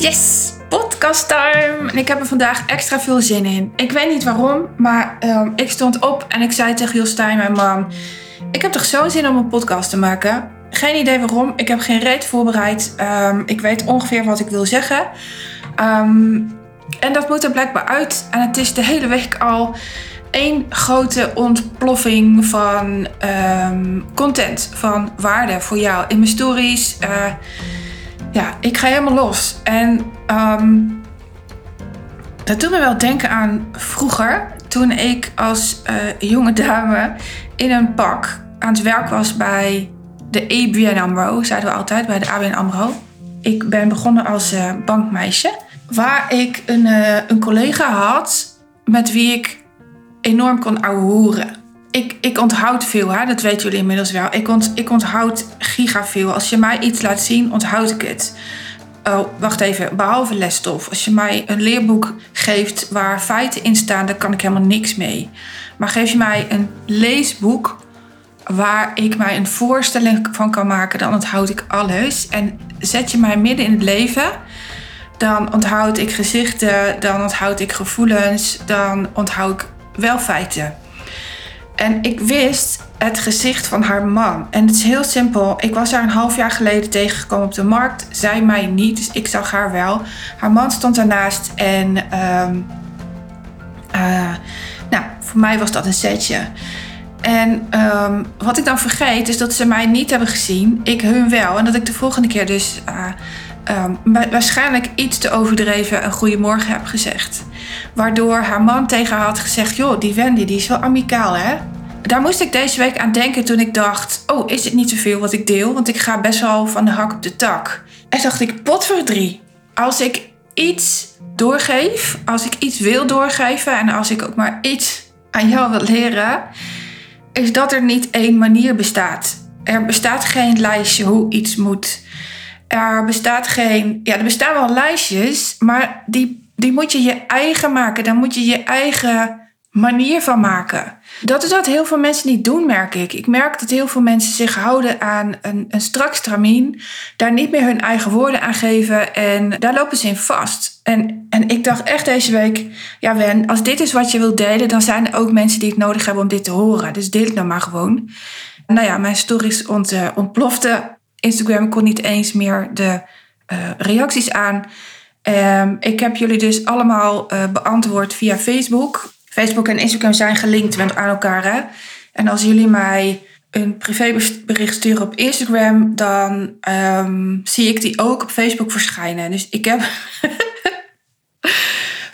Yes, podcast time! En ik heb er vandaag extra veel zin in. Ik weet niet waarom, maar ehm, ik stond op en ik zei tegen Jostijn, mijn man... Ik heb toch zo'n zin om een podcast te maken? Geen idee waarom. Ik heb geen reet voorbereid. Ehm, ik weet ongeveer wat ik wil zeggen. Ehm, en dat moet er blijkbaar uit. En het is de hele week al één grote ontploffing van content, van waarde voor jou in mijn stories. Uh, ja, ik ga helemaal los. En um, dat doet me wel denken aan vroeger, toen ik als uh, jonge dame in een pak aan het werk was bij de ABN AMRO, zeiden we altijd, bij de ABN AMRO. Ik ben begonnen als uh, bankmeisje, waar ik een, uh, een collega had met wie ik enorm kon ouwehoeren ik, ik onthoud veel, hè? dat weten jullie inmiddels wel. Ik, ik onthoud giga veel. Als je mij iets laat zien, onthoud ik het. Oh, wacht even, behalve lesstof. Als je mij een leerboek geeft waar feiten in staan, dan kan ik helemaal niks mee. Maar geef je mij een leesboek waar ik mij een voorstelling van kan maken, dan onthoud ik alles. En zet je mij midden in het leven, dan onthoud ik gezichten, dan onthoud ik gevoelens, dan onthoud ik wel feiten. En ik wist het gezicht van haar man. En het is heel simpel. Ik was haar een half jaar geleden tegengekomen op de markt. Zij mij niet, dus ik zag haar wel. Haar man stond daarnaast en um, nou, voor mij was dat een setje. En um, wat ik dan vergeet is dat ze mij niet hebben gezien, ik hun wel. En dat ik de volgende keer dus uh, um, waarschijnlijk iets te overdreven een goeiemorgen heb gezegd. Waardoor haar man tegen haar had gezegd: Joh, die Wendy die is wel amicaal, hè? Daar moest ik deze week aan denken toen ik dacht: Oh, is het niet te veel wat ik deel? Want ik ga best wel van de hak op de tak. En dacht ik: Pot voor drie. Als ik iets doorgeef, als ik iets wil doorgeven en als ik ook maar iets aan jou wil leren, is dat er niet één manier bestaat. Er bestaat geen lijstje hoe iets moet. Er bestaat geen. Ja, er bestaan wel lijstjes, maar die, die moet je je eigen maken. Daar moet je je eigen manier van maken. Dat is wat heel veel mensen niet doen, merk ik. Ik merk dat heel veel mensen zich houden aan een, een strak stramien, daar niet meer hun eigen woorden aan geven en daar lopen ze in vast. En, en ik dacht echt deze week, ja Wen, als dit is wat je wilt delen, dan zijn er ook mensen die het nodig hebben om dit te horen. Dus deel het nou maar gewoon. Nou ja, mijn stories ont, uh, ontplofte. Instagram kon niet eens meer de uh, reacties aan. Um, ik heb jullie dus allemaal uh, beantwoord via Facebook. Facebook en Instagram zijn gelinkt met aan elkaar. Hè? En als jullie mij een privébericht sturen op Instagram, dan um, zie ik die ook op Facebook verschijnen. Dus ik heb.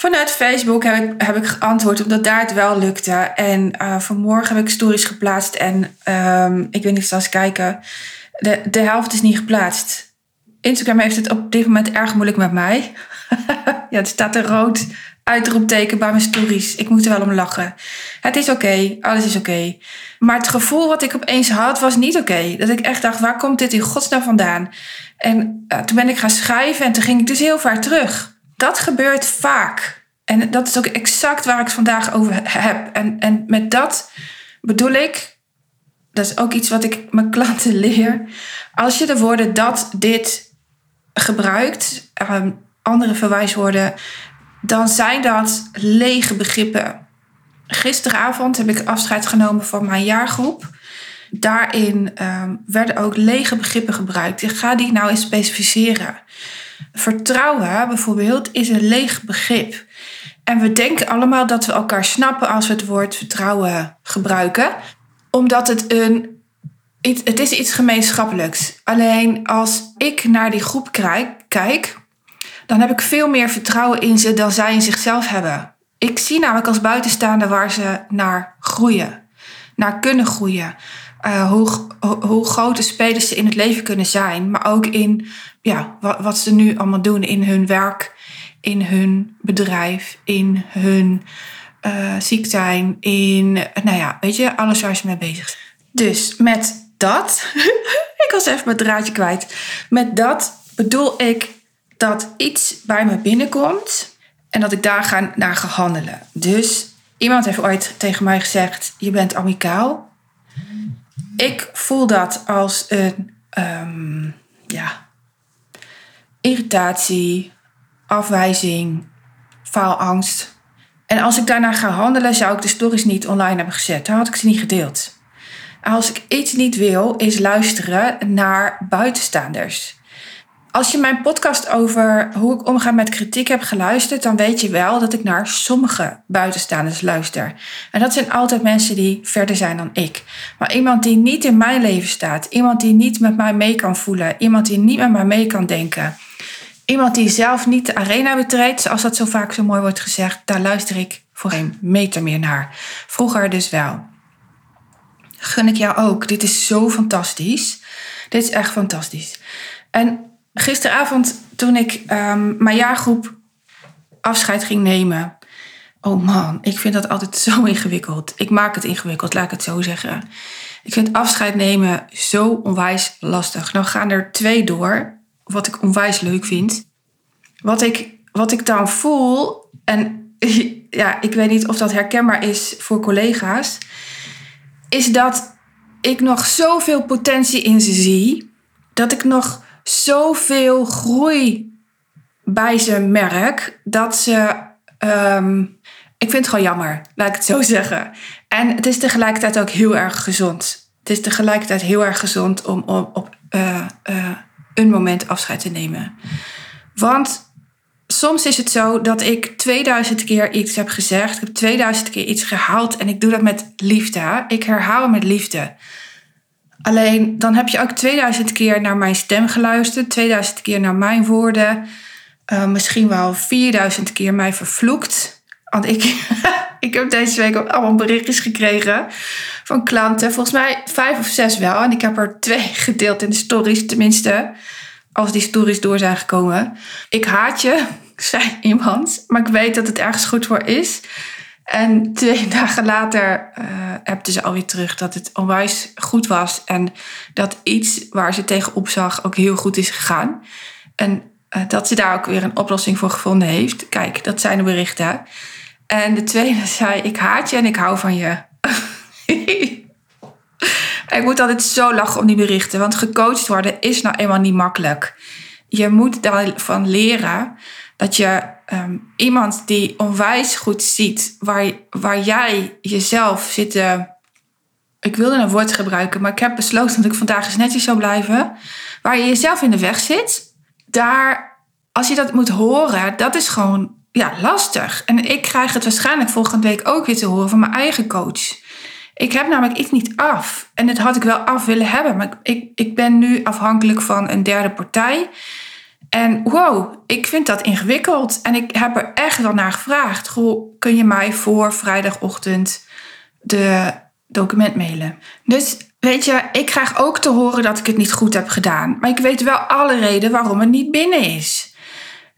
Vanuit Facebook heb ik, heb ik geantwoord omdat daar het wel lukte. En uh, vanmorgen heb ik stories geplaatst. En um, ik weet niet of ze eens kijken. De, de helft is niet geplaatst. Instagram heeft het op dit moment erg moeilijk met mij. ja, het staat er rood uitroepteken bij mijn stories. Ik moet er wel om lachen. Het is oké, alles is oké. Maar het gevoel wat ik opeens had was niet oké. Dat ik echt dacht, waar komt dit in godsnaam vandaan? En uh, toen ben ik gaan schrijven en toen ging ik dus heel vaak terug. Dat gebeurt vaak. En dat is ook exact waar ik het vandaag over heb. En, en met dat bedoel ik, dat is ook iets wat ik mijn klanten leer. Als je de woorden dat, dit gebruikt, um, andere verwijswoorden, dan zijn dat lege begrippen. Gisteravond heb ik afscheid genomen van mijn jaargroep. Daarin um, werden ook lege begrippen gebruikt. Ik ga die nou eens specificeren. Vertrouwen bijvoorbeeld is een leeg begrip. En we denken allemaal dat we elkaar snappen als we het woord vertrouwen gebruiken. Omdat het een. Het is iets gemeenschappelijks. Alleen als ik naar die groep kijk, dan heb ik veel meer vertrouwen in ze dan zij in zichzelf hebben. Ik zie namelijk als buitenstaander waar ze naar groeien, naar kunnen groeien. Uh, hoe, hoe grote spelers ze in het leven kunnen zijn, maar ook in ja, wat, ze nu allemaal doen in hun werk, in hun bedrijf, in hun uh, ziek zijn, in, nou ja, weet je, alles waar ze mee bezig zijn. Dus met dat, ik was even mijn draadje kwijt. Met dat bedoel ik dat iets bij me binnenkomt en dat ik daar ga, naar ga handelen. Dus iemand heeft ooit tegen mij gezegd: Je bent amicaal. Ik voel dat als een um, ja, irritatie, afwijzing, faalangst. En als ik daarna ga handelen, zou ik de stories niet online hebben gezet. Dan had ik ze niet gedeeld. Als ik iets niet wil, is luisteren naar buitenstaanders. Als je mijn podcast over hoe ik omga met kritiek hebt geluisterd, dan weet je wel dat ik naar sommige buitenstaanders luister. En dat zijn altijd mensen die verder zijn dan ik. Maar iemand die niet in mijn leven staat, iemand die niet met mij mee kan voelen, iemand die niet met mij mee kan denken, iemand die zelf niet de arena betreedt, zoals dat zo vaak zo mooi wordt gezegd, daar luister ik voor geen meter meer naar. Vroeger dus wel. Gun ik jou ook. Dit is zo fantastisch. Dit is echt fantastisch. En gisteravond, toen ik um, mijn jaargroep afscheid ging nemen. Oh man, ik vind dat altijd zo ingewikkeld. Ik maak het ingewikkeld, laat ik het zo zeggen. Ik vind afscheid nemen zo onwijs lastig. Nou gaan er twee door, wat ik onwijs leuk vind. Wat ik, wat ik dan voel, en ja, ik weet niet of dat herkenbaar is voor collega's, is dat ik nog zoveel potentie in ze zie, dat ik nog zoveel groei bij ze merk dat ze. Um, ik vind het gewoon jammer, laat ik het zo zeggen. En het is tegelijkertijd ook heel erg gezond. Het is tegelijkertijd heel erg gezond om, om op uh, uh, een moment afscheid te nemen. Want soms is het zo dat ik 2000 keer iets heb gezegd. Ik heb 2000 keer iets gehaald en ik doe dat met liefde. Ik herhaal met liefde. Alleen dan heb je ook 2000 keer naar mijn stem geluisterd, 2000 keer naar mijn woorden, uh, misschien wel 4000 keer mij vervloekt. Want ik, ik heb deze week ook allemaal berichtjes gekregen van klanten. Volgens mij vijf of zes wel. En ik heb er twee gedeeld in de stories, tenminste, als die stories door zijn gekomen. Ik haat je, zei iemand, maar ik weet dat het ergens goed voor is. En twee dagen later uh, appte ze alweer terug dat het onwijs goed was. En dat iets waar ze tegenop zag ook heel goed is gegaan. En uh, dat ze daar ook weer een oplossing voor gevonden heeft. Kijk, dat zijn de berichten. En de tweede zei: Ik haat je en ik hou van je. ik moet altijd zo lachen om die berichten. Want gecoacht worden is nou eenmaal niet makkelijk. Je moet daarvan leren dat je um, iemand die onwijs goed ziet waar, waar jij jezelf zit. Ik wilde een woord gebruiken, maar ik heb besloten dat ik vandaag eens netjes zou blijven. Waar je jezelf in de weg zit, daar, als je dat moet horen, dat is gewoon ja, lastig. En ik krijg het waarschijnlijk volgende week ook weer te horen van mijn eigen coach. Ik heb namelijk iets niet af. En dat had ik wel af willen hebben. Maar ik, ik ben nu afhankelijk van een derde partij. En wow, ik vind dat ingewikkeld. En ik heb er echt wel naar gevraagd. Goh, kun je mij voor vrijdagochtend de document mailen? Dus weet je, ik krijg ook te horen dat ik het niet goed heb gedaan. Maar ik weet wel alle reden waarom het niet binnen is.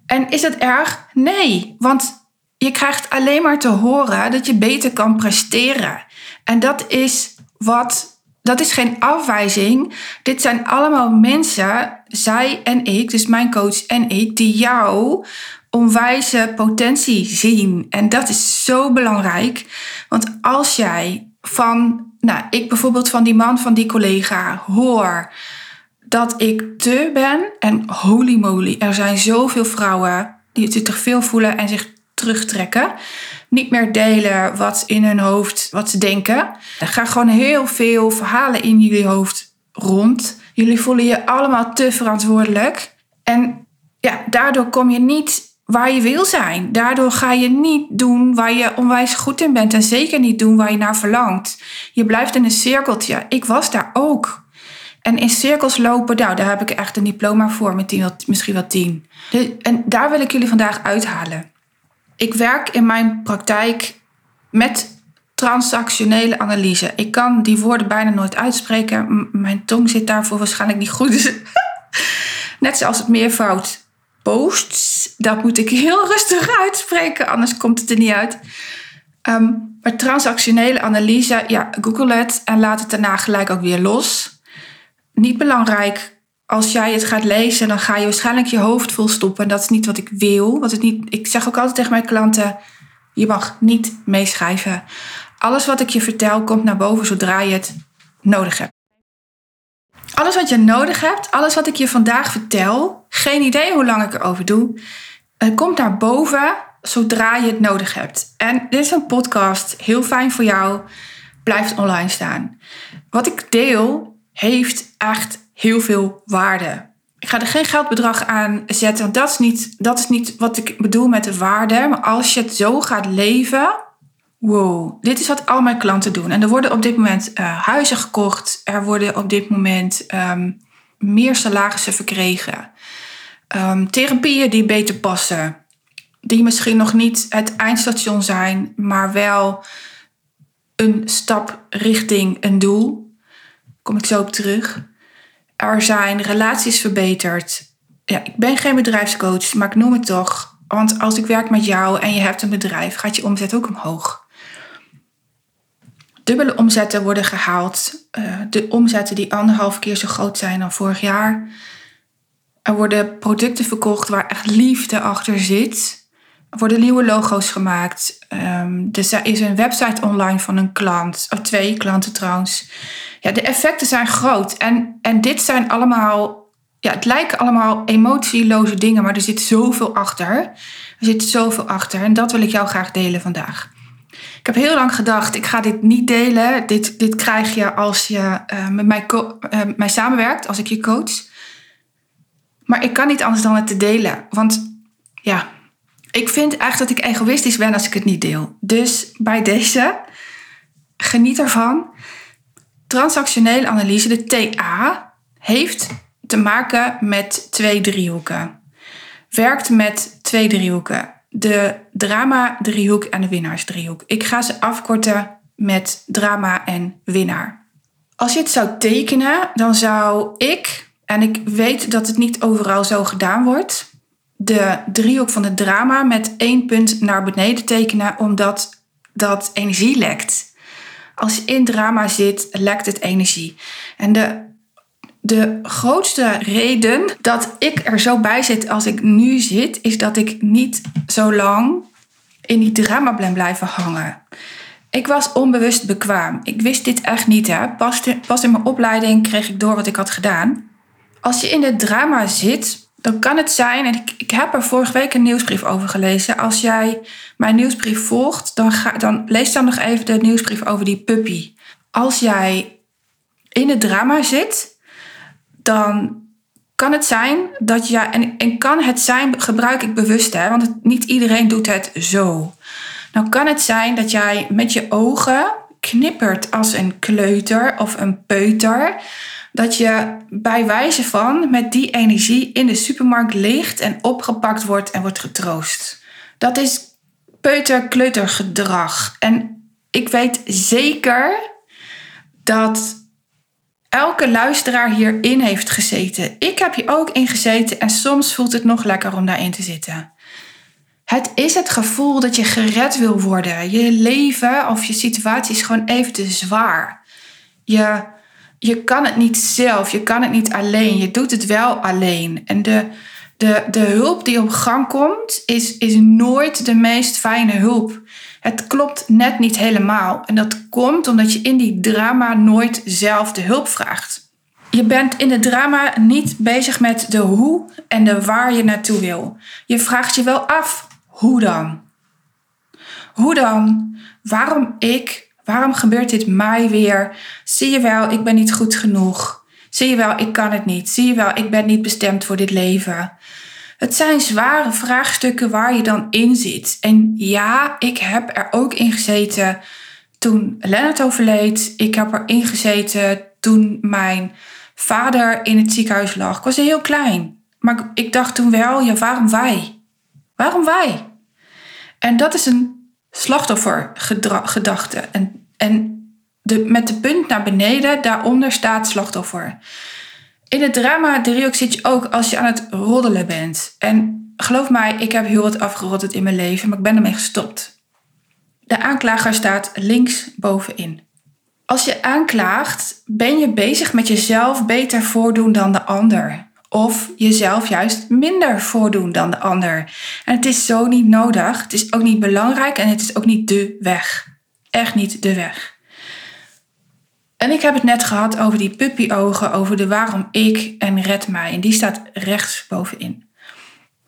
En is dat erg? Nee, want je krijgt alleen maar te horen dat je beter kan presteren. En dat is wat dat is geen afwijzing. Dit zijn allemaal mensen, zij en ik, dus mijn coach en ik, die jou onwijze potentie zien. En dat is zo belangrijk. Want als jij van, nou, ik bijvoorbeeld van die man, van die collega hoor dat ik te ben. En holy moly, er zijn zoveel vrouwen die zich veel voelen en zich terugtrekken niet meer delen wat in hun hoofd, wat ze denken. Er gaan gewoon heel veel verhalen in jullie hoofd rond. Jullie voelen je allemaal te verantwoordelijk. En ja, daardoor kom je niet waar je wil zijn. Daardoor ga je niet doen waar je onwijs goed in bent. En zeker niet doen waar je naar verlangt. Je blijft in een cirkeltje. Ik was daar ook. En in cirkels lopen, nou, daar heb ik echt een diploma voor met tien, misschien wel tien. En daar wil ik jullie vandaag uithalen. Ik werk in mijn praktijk met transactionele analyse. Ik kan die woorden bijna nooit uitspreken. mijn tong zit daarvoor waarschijnlijk niet goed. Net zoals het meervoud posts. Dat moet ik heel rustig uitspreken, anders komt het er niet uit. Um, maar transactionele analyse, ja, google het en laat het daarna gelijk ook weer los. Niet belangrijk als jij het gaat lezen, dan ga je waarschijnlijk je hoofd vol stoppen. En dat is niet wat ik wil. Wat het niet, ik zeg ook altijd tegen mijn klanten: je mag niet meeschrijven. Alles wat ik je vertel komt naar boven zodra je het nodig hebt. Alles wat je nodig hebt, alles wat ik je vandaag vertel, geen idee hoe lang ik erover doe, komt naar boven zodra je het nodig hebt. En dit is een podcast, heel fijn voor jou, blijft online staan. Wat ik deel heeft echt heel veel waarde. Ik ga er geen geldbedrag aan zetten, dat is niet, dat is niet wat ik bedoel met de waarde. Maar als je het zo gaat leven, wow, dit is wat al mijn klanten doen. En er worden op dit moment uh, huizen gekocht, er worden op dit moment um, meer salarissen verkregen. Um, therapieën die beter passen, die misschien nog niet het eindstation zijn, maar wel een stap richting een doel. Kom ik zo op terug. Er zijn relaties verbeterd. Ja, ik ben geen bedrijfscoach, maar ik noem het toch. Want als ik werk met jou en je hebt een bedrijf, gaat je omzet ook omhoog. Dubbele omzetten worden gehaald. Uh, de omzetten die anderhalf keer zo groot zijn dan vorig jaar. Er worden producten verkocht waar echt liefde achter zit. Worden nieuwe logo's gemaakt. Um, er is een website online van een klant, of twee klanten trouwens. Ja, de effecten zijn groot. En, en dit zijn allemaal, ja, het lijken allemaal emotieloze dingen, maar er zit zoveel achter. Er zit zoveel achter en dat wil ik jou graag delen vandaag. Ik heb heel lang gedacht, ik ga dit niet delen. Dit, dit krijg je als je uh, met mij, uh, mij samenwerkt, als ik je coach. Maar ik kan niet anders dan het te delen. Want ja, ik vind echt dat ik egoïstisch ben als ik het niet deel. Dus bij deze, geniet ervan. Transactionele analyse, de TA, heeft te maken met twee driehoeken. Werkt met twee driehoeken. De drama-driehoek en de winnaarsdriehoek. Ik ga ze afkorten met drama en winnaar. Als je het zou tekenen, dan zou ik, en ik weet dat het niet overal zo gedaan wordt, de driehoek van het drama met één punt naar beneden tekenen, omdat dat energie lekt. Als je in drama zit, lekt het energie. En de, de grootste reden dat ik er zo bij zit als ik nu zit, is dat ik niet zo lang in die drama ben blijven hangen. Ik was onbewust bekwaam. Ik wist dit echt niet. Hè. Pas, pas in mijn opleiding kreeg ik door wat ik had gedaan. Als je in het drama zit, dan kan het zijn, en ik, ik heb er vorige week een nieuwsbrief over gelezen. Als jij mijn nieuwsbrief volgt, dan, ga, dan lees dan nog even de nieuwsbrief over die puppy. Als jij in het drama zit, dan kan het zijn dat jij, en, en kan het zijn, gebruik ik bewust, hè, want niet iedereen doet het zo. Dan kan het zijn dat jij met je ogen knippert als een kleuter of een peuter dat je bij wijze van met die energie in de supermarkt ligt en opgepakt wordt en wordt getroost. Dat is peuter-kleutergedrag. En ik weet zeker dat elke luisteraar hierin heeft gezeten. Ik heb hier ook in gezeten en soms voelt het nog lekker om daarin te zitten. Het is het gevoel dat je gered wil worden. Je leven of je situatie is gewoon even te zwaar. Je je kan het niet zelf, je kan het niet alleen, je doet het wel alleen. En de, de, de hulp die op gang komt, is, is nooit de meest fijne hulp. Het klopt net niet helemaal. En dat komt omdat je in die drama nooit zelf de hulp vraagt. Je bent in het drama niet bezig met de hoe en de waar je naartoe wil. Je vraagt je wel af, hoe dan? Hoe dan? Waarom ik? Waarom gebeurt dit mij weer? Zie je wel, ik ben niet goed genoeg. Zie je wel, ik kan het niet. Zie je wel, ik ben niet bestemd voor dit leven. Het zijn zware vraagstukken waar je dan in zit. En ja, ik heb er ook in gezeten toen Lennart overleed. Ik heb er in gezeten toen mijn vader in het ziekenhuis lag. Ik was heel klein. Maar ik dacht toen wel, ja, waarom wij? Waarom wij? En dat is een slachtoffergedachte. En, en de, met de punt naar beneden, daaronder staat slachtoffer. In het drama driehoek zit je ook als je aan het roddelen bent. En geloof mij, ik heb heel wat afgeroddeld in mijn leven, maar ik ben ermee gestopt. De aanklager staat links bovenin. Als je aanklaagt, ben je bezig met jezelf beter voordoen dan de ander. Of jezelf juist minder voordoen dan de ander. En het is zo niet nodig. Het is ook niet belangrijk en het is ook niet de weg. Echt niet de weg. En ik heb het net gehad over die puppyogen, over de waarom ik en red mij. En die staat rechts bovenin.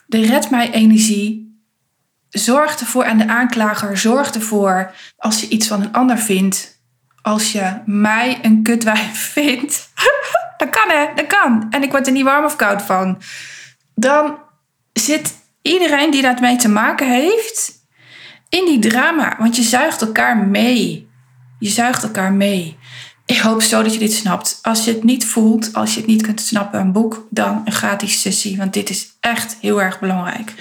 de red mij energie zorg ervoor en de aanklager zorgt ervoor als je iets van een ander vindt. Als je mij een kutwijf vindt. Dat kan hè, dat kan. En ik word er niet warm of koud van. Dan zit iedereen die daarmee te maken heeft in die drama. Want je zuigt elkaar mee. Je zuigt elkaar mee. Ik hoop zo dat je dit snapt. Als je het niet voelt, als je het niet kunt snappen, een boek, dan een gratis sessie. Want dit is echt heel erg belangrijk.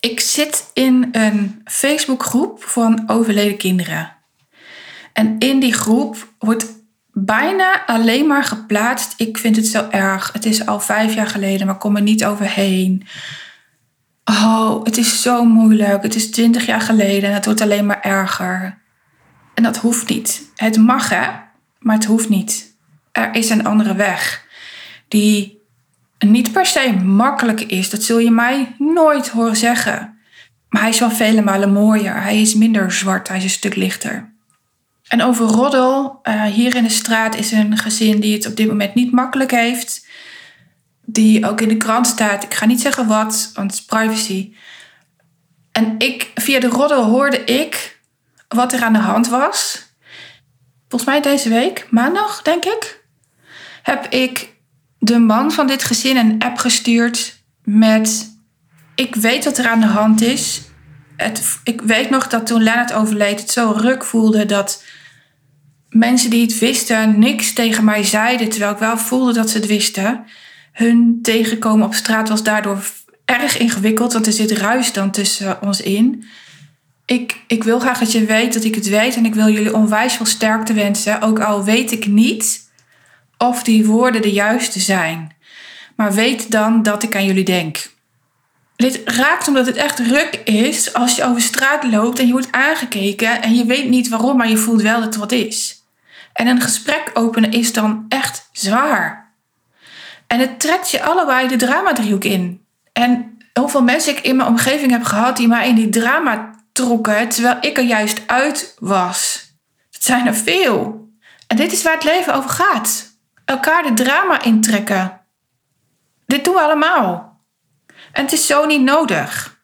Ik zit in een Facebookgroep van overleden kinderen. En in die groep wordt bijna alleen maar geplaatst. Ik vind het zo erg. Het is al vijf jaar geleden, maar kom er niet overheen. Oh, het is zo moeilijk. Het is twintig jaar geleden en het wordt alleen maar erger. En dat hoeft niet. Het mag hè, maar het hoeft niet. Er is een andere weg die niet per se makkelijk is. Dat zul je mij nooit horen zeggen. Maar hij is wel vele malen mooier. Hij is minder zwart, hij is een stuk lichter. En over roddel, uh, hier in de straat is een gezin die het op dit moment niet makkelijk heeft. Die ook in de krant staat. Ik ga niet zeggen wat, want het is privacy. En ik, via de roddel hoorde ik wat er aan de hand was. Volgens mij deze week, maandag denk ik, heb ik de man van dit gezin een app gestuurd met: Ik weet wat er aan de hand is. Het, ik weet nog dat toen Lennart overleed, het zo ruk voelde dat mensen die het wisten niks tegen mij zeiden, terwijl ik wel voelde dat ze het wisten. Hun tegenkomen op straat was daardoor erg ingewikkeld, want er zit ruis dan tussen ons in. Ik, ik wil graag dat je weet dat ik het weet en ik wil jullie onwijs veel sterkte wensen, ook al weet ik niet of die woorden de juiste zijn. Maar weet dan dat ik aan jullie denk. Dit raakt omdat het echt ruk is als je over straat loopt en je wordt aangekeken en je weet niet waarom, maar je voelt wel dat er wat is. En een gesprek openen is dan echt zwaar. En het trekt je allebei de dramadriehoek in. En hoeveel mensen ik in mijn omgeving heb gehad die mij in die drama trokken, terwijl ik er juist uit was. Dat zijn er veel. En dit is waar het leven over gaat elkaar de drama intrekken. Dit doen we allemaal. En het is zo niet nodig.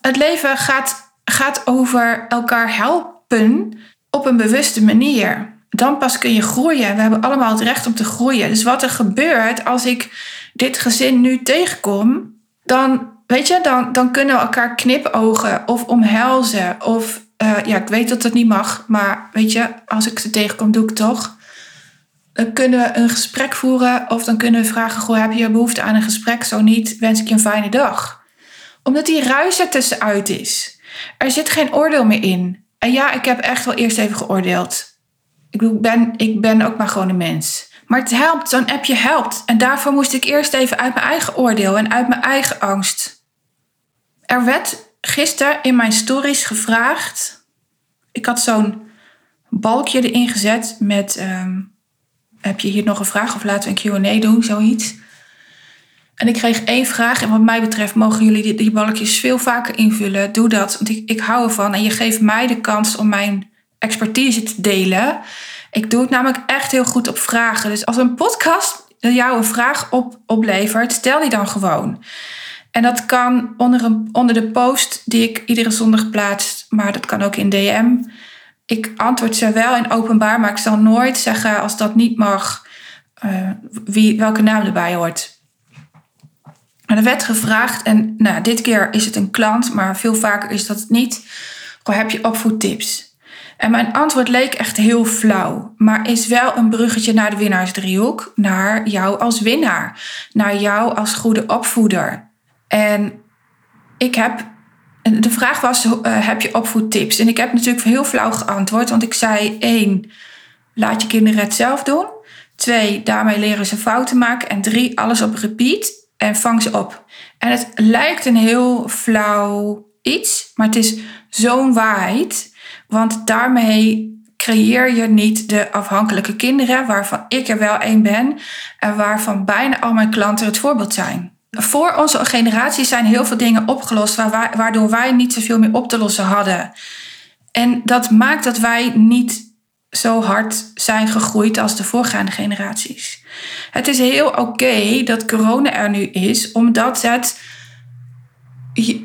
Het leven gaat, gaat over elkaar helpen op een bewuste manier. Dan pas kun je groeien. We hebben allemaal het recht om te groeien. Dus wat er gebeurt als ik dit gezin nu tegenkom, dan, weet je, dan, dan kunnen we elkaar knipogen of omhelzen. Of uh, ja, ik weet dat dat niet mag, maar weet je, als ik ze tegenkom, doe ik toch. Dan kunnen we een gesprek voeren of dan kunnen we vragen: Goh, heb je behoefte aan een gesprek? Zo niet, wens ik je een fijne dag. Omdat die ruis er tussenuit is. Er zit geen oordeel meer in. En ja, ik heb echt wel eerst even geoordeeld. Ik ben, ik ben ook maar gewoon een mens. Maar het helpt, zo'n appje helpt. En daarvoor moest ik eerst even uit mijn eigen oordeel en uit mijn eigen angst. Er werd gisteren in mijn stories gevraagd. Ik had zo'n balkje erin gezet met ehm, heb je hier nog een vraag of laten we een Q&A doen, zoiets. En ik kreeg één vraag en wat mij betreft mogen jullie die, balkjes veel vaker invullen. Doe dat, want ik, ik hou ervan en je geeft mij de kans om mijn expertise te delen. Ik doe het namelijk echt heel goed op vragen. Dus als een podcast jou een vraag op, oplevert, stel die dan gewoon. En dat kan onder, een, onder de post die ik iedere zondag plaats, maar dat kan ook in DM ik antwoord ze wel in openbaar, maar ik zal nooit zeggen als dat niet mag, uh, wie, welke naam erbij hoort. En er werd gevraagd, en nou, dit keer is het een klant, maar veel vaker is dat niet. Heb je opvoedtips? En mijn antwoord leek echt heel flauw, maar is wel een bruggetje naar de winnaarsdriehoek, naar jou als winnaar, naar jou als goede opvoeder. En ik heb de vraag was, uh, heb je opvoedtips? En ik heb natuurlijk heel flauw geantwoord, want ik zei één, laat je kinderen het zelf doen. Twee, daarmee leren ze fouten maken. En drie, alles op repeat en vang ze op. En het lijkt een heel flauw iets, maar het is zo'n waarheid. Want daarmee creëer je niet de afhankelijke kinderen, waarvan ik er wel één ben en waarvan bijna al mijn klanten het voorbeeld zijn voor onze generatie zijn heel veel dingen opgelost waardoor wij niet zoveel meer op te lossen hadden. En dat maakt dat wij niet zo hard zijn gegroeid als de voorgaande generaties. Het is heel oké dat corona er nu is, omdat het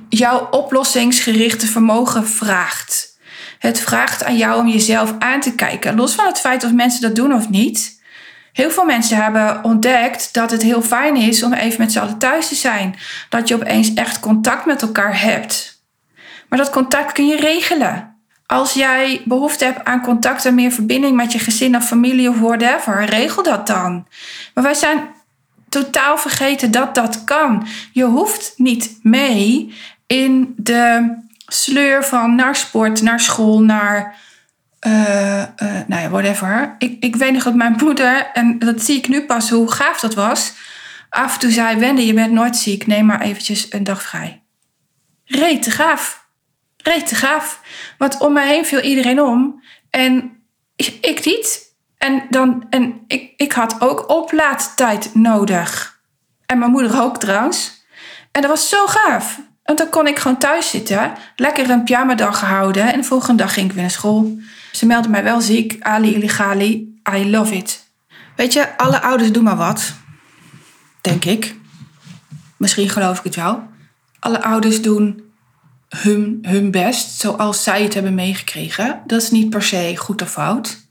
jouw oplossingsgerichte vermogen vraagt. Het vraagt aan jou om jezelf aan te kijken. Los van het feit of mensen dat doen of niet. Heel veel mensen hebben ontdekt dat het heel fijn is om even met z'n allen thuis te zijn. Dat je opeens echt contact met elkaar hebt. Maar dat contact kun je regelen. Als jij behoefte hebt aan contact en meer verbinding met je gezin of familie of whatever, regel dat dan. Maar wij zijn totaal vergeten dat dat kan. Je hoeft niet mee in de sleur van naar sport, naar school, naar. Uh, uh, nou ja, whatever. Ik, ik weet nog dat mijn moeder, en dat zie ik nu pas hoe gaaf dat was. Af en toe zei: Wende, je bent nooit ziek, neem maar eventjes een dag vrij. Reet te gaaf. Reet te gaaf. Want om mij heen viel iedereen om. En ik, ik niet. En, dan, en ik, ik had ook oplaadtijd nodig. En mijn moeder ook trouwens. En dat was zo gaaf. En dan kon ik gewoon thuis zitten, lekker een pyjama-dag gehouden. En de volgende dag ging ik weer naar school. Ze meldde mij wel ziek. Ali iligali, I love it. Weet je, alle ouders doen maar wat. Denk ik. Misschien geloof ik het wel. Alle ouders doen hun, hun best zoals zij het hebben meegekregen. Dat is niet per se goed of fout.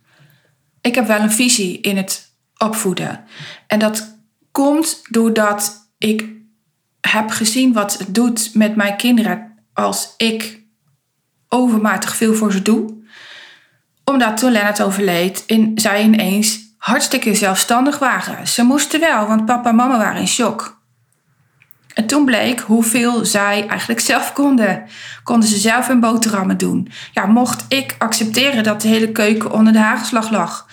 Ik heb wel een visie in het opvoeden. En dat komt doordat ik heb gezien wat het doet met mijn kinderen als ik overmatig veel voor ze doe. Omdat toen Lennart overleed, in, zij ineens hartstikke zelfstandig waren. Ze moesten wel, want papa en mama waren in shock. En toen bleek hoeveel zij eigenlijk zelf konden. Konden ze zelf hun boterhammen doen. Ja, mocht ik accepteren dat de hele keuken onder de hagelslag lag.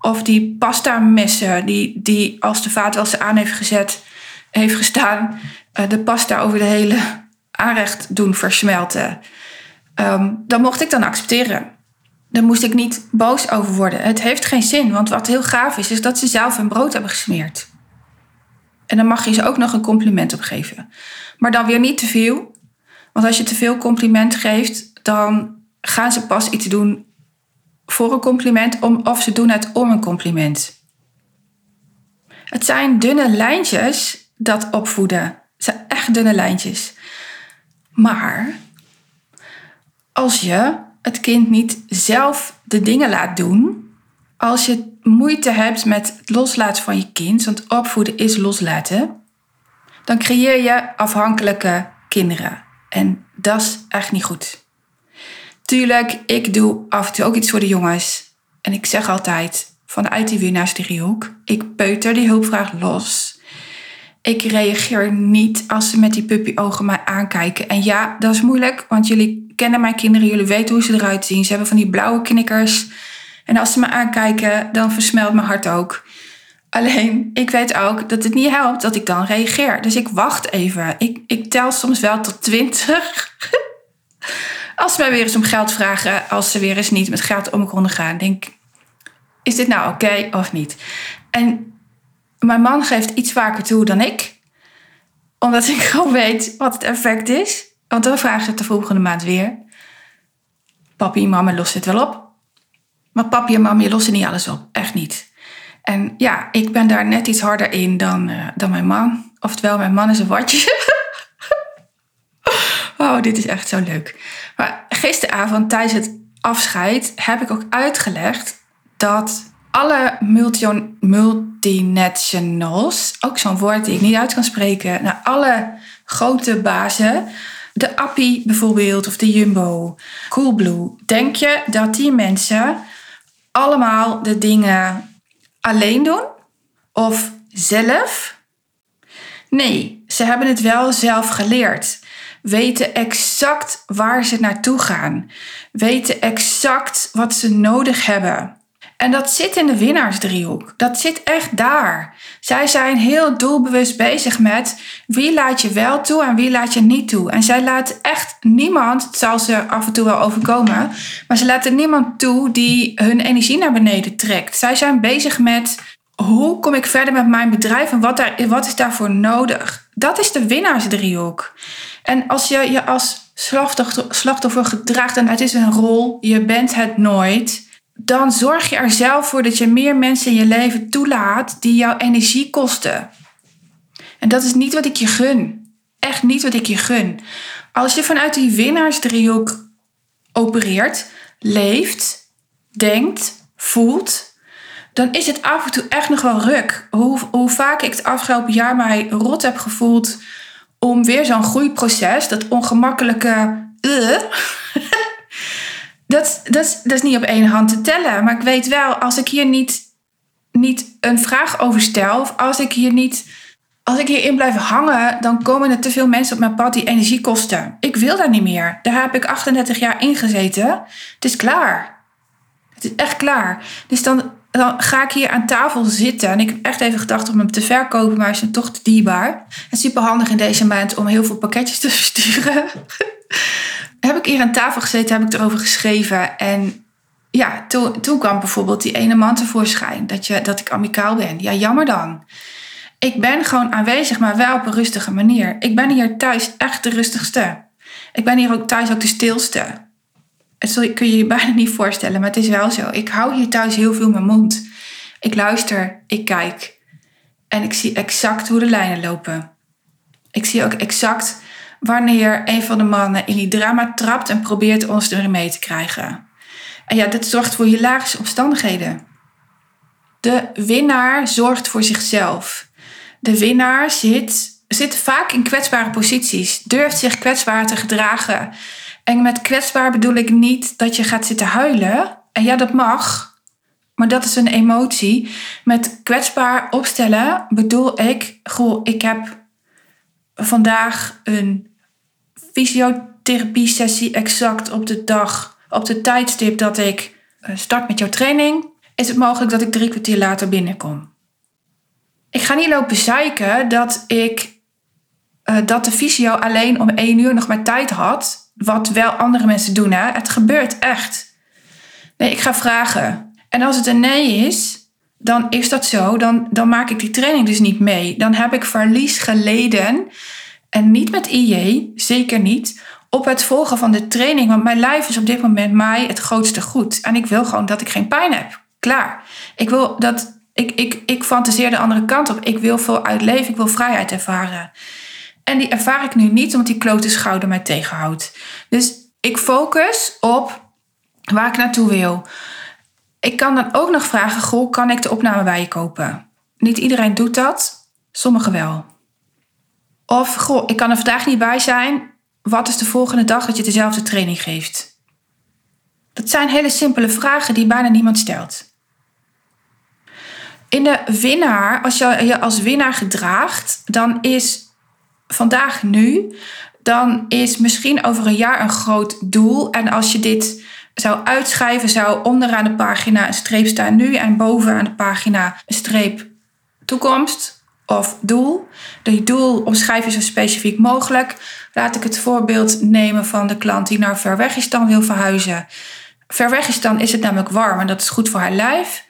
Of die pasta messen die, die als de vaat wel ze aan heeft gezet, heeft gestaan, de pasta over de hele aanrecht doen versmelten. Um, dan mocht ik dan accepteren. Daar moest ik niet boos over worden. Het heeft geen zin, want wat heel gaaf is, is dat ze zelf hun brood hebben gesmeerd. En dan mag je ze ook nog een compliment op geven. Maar dan weer niet te veel. Want als je te veel compliment geeft, dan gaan ze pas iets doen voor een compliment om, of ze doen het om een compliment. Het zijn dunne lijntjes dat opvoeden. Het zijn echt dunne lijntjes. Maar als je het kind niet zelf de dingen laat doen, als je moeite hebt met het loslaten van je kind, want opvoeden is loslaten, dan creëer je afhankelijke kinderen. En dat is echt niet goed. Tuurlijk, ik doe af en toe ook iets voor de jongens. En ik zeg altijd, vanuit die winnaarsdriehoek, ik peuter die hulpvraag los. Ik reageer niet als ze met die puppyogen mij aankijken. En ja, dat is moeilijk, want jullie kennen mijn kinderen, jullie weten hoe ze eruit zien. Ze hebben van die blauwe knikkers. En als ze me aankijken, dan versmelt mijn hart ook. Alleen, ik weet ook dat het niet helpt dat ik dan reageer. Dus ik wacht even. Ik, ik tel soms wel tot twintig. als ze mij weer eens om geld vragen, als ze weer eens niet met geld om konden gaan, denk ik, is dit nou oké of niet? En mijn man geeft iets vaker toe dan ik. Omdat ik gewoon weet wat het effect is. Want dan vragen ze het de volgende maand weer. Papi en mama lossen het wel op. Maar papi en mama lossen niet alles op. Echt niet. En ja, ik ben daar net iets harder in dan, uh, dan mijn man. Oftewel, mijn man is een watje. oh, dit is echt zo leuk. Maar gisteravond tijdens het afscheid heb ik ook uitgelegd dat alle multi multinationals, ook zo'n woord die ik niet uit kan spreken, nou, alle grote bazen, de Appie bijvoorbeeld of de Jumbo, Coolblue, denk je dat die mensen allemaal de dingen alleen doen of zelf? Nee, ze hebben het wel zelf geleerd. Weten exact waar ze naartoe gaan. Weten exact wat ze nodig hebben. En dat zit in de winnaarsdriehoek. Dat zit echt daar. Zij zijn heel doelbewust bezig met wie laat je wel toe en wie laat je niet toe. En zij laten echt niemand, het zal ze af en toe wel overkomen, maar ze laten niemand toe die hun energie naar beneden trekt. Zij zijn bezig met hoe kom ik verder met mijn bedrijf en wat, daar, wat is daarvoor nodig. Dat is de winnaarsdriehoek. En als je je als slachtoffer, slachtoffer gedraagt en het is een rol, je bent het nooit dan zorg je er zelf voor dat je meer mensen in je leven toelaat die jouw energie kosten. En dat is niet wat ik je gun. echt niet wat ik je gun. Als je vanuit die winnaarsdriehoek opereert, leeft, denkt, voelt, dan is het af en toe echt nog wel ruk. Hoe, vaak ik het afgelopen jaar mij rot heb gevoeld om weer zo'n groeiproces, dat ongemakkelijke. Uh, dat, is niet op één hand te tellen. Maar ik weet wel, als ik hier niet, niet een vraag over stel, of als ik hier niet. Als ik hierin blijf hangen, dan komen er te veel mensen op mijn pad die energie kosten. Ik wil dat niet meer. Daar heb ik 38 jaar in gezeten. Het is klaar. Het is echt klaar. Dus dan, ga ik hier aan tafel zitten. En ik heb echt even gedacht om hem te verkopen, maar hij is toch te dierbaar. En super handig in deze maand om heel veel pakketjes te versturen. Heb ik hier aan tafel gezeten, heb ik erover geschreven. En ja, toen, kwam bijvoorbeeld die ene man tevoorschijn. Dat, je, dat ik amicaal ben. Ja, jammer dan. Ik ben gewoon aanwezig, maar wel op een rustige manier. Ik ben hier thuis echt de rustigste. Ik ben hier ook thuis ook de stilste. Dat kun je je bijna niet voorstellen, maar het is wel zo. Ik hou hier thuis heel veel mijn mond. Ik luister, ik kijk. En ik zie exact hoe de lijnen lopen. Ik zie ook exact wanneer een van de mannen in die drama trapt en probeert ons erin mee te krijgen. En ja, dit zorgt voor hilarische omstandigheden. De winnaar zorgt voor zichzelf. De winnaar zit, zit vaak in kwetsbare posities, durft zich kwetsbaar te gedragen. En met kwetsbaar bedoel ik niet dat je gaat zitten huilen. En ja, dat mag. Maar dat is een emotie. Met kwetsbaar opstellen bedoel ik, goh, ik heb vandaag een fysiotherapie sessie exact op de dag, op de tijdstip dat ik eh, start met jouw training. Is het mogelijk dat ik drie kwartier later binnenkom? Ik ga niet lopen zeiken dat ik uh, dat de fysio alleen om één uur nog maar tijd had. Wat wel andere mensen doen, hè? Het gebeurt echt. Nee, ik ga vragen. En als het een nee is, dan is dat zo. Dan, dan maak ik die training dus niet mee. Dan heb ik verlies geleden. En niet met IJ, zeker niet. Op het volgen van de training. Want mijn lijf is op dit moment mij het grootste goed. En ik wil gewoon dat ik geen pijn heb. Klaar. Ik wil dat. Ik, ik, ik fantaseer de andere kant op. Ik wil veel uitleven. Ik wil vrijheid ervaren. En die ervaar ik nu niet, omdat die klote schouder mij tegenhoudt. Dus ik focus op waar ik naartoe wil. Ik kan dan ook nog vragen: Goh, kan ik de opname bij je kopen? Niet iedereen doet dat, sommigen wel. Of goh, ik kan er vandaag niet bij zijn. Wat is de volgende dag dat je dezelfde training geeft? Dat zijn hele simpele vragen die bijna niemand stelt. In de winnaar, als je je als winnaar gedraagt, dan is vandaag nu, dan is misschien over een jaar een groot doel. En als je dit zou uitschrijven, zou onderaan de pagina een streep staan nu en bovenaan de pagina een streep toekomst of doel. De doel omschrijf je zo specifiek mogelijk. Laat ik het voorbeeld nemen van de klant die naar Verwegistan wil verhuizen. Verwegistan is het namelijk warm en dat is goed voor haar lijf.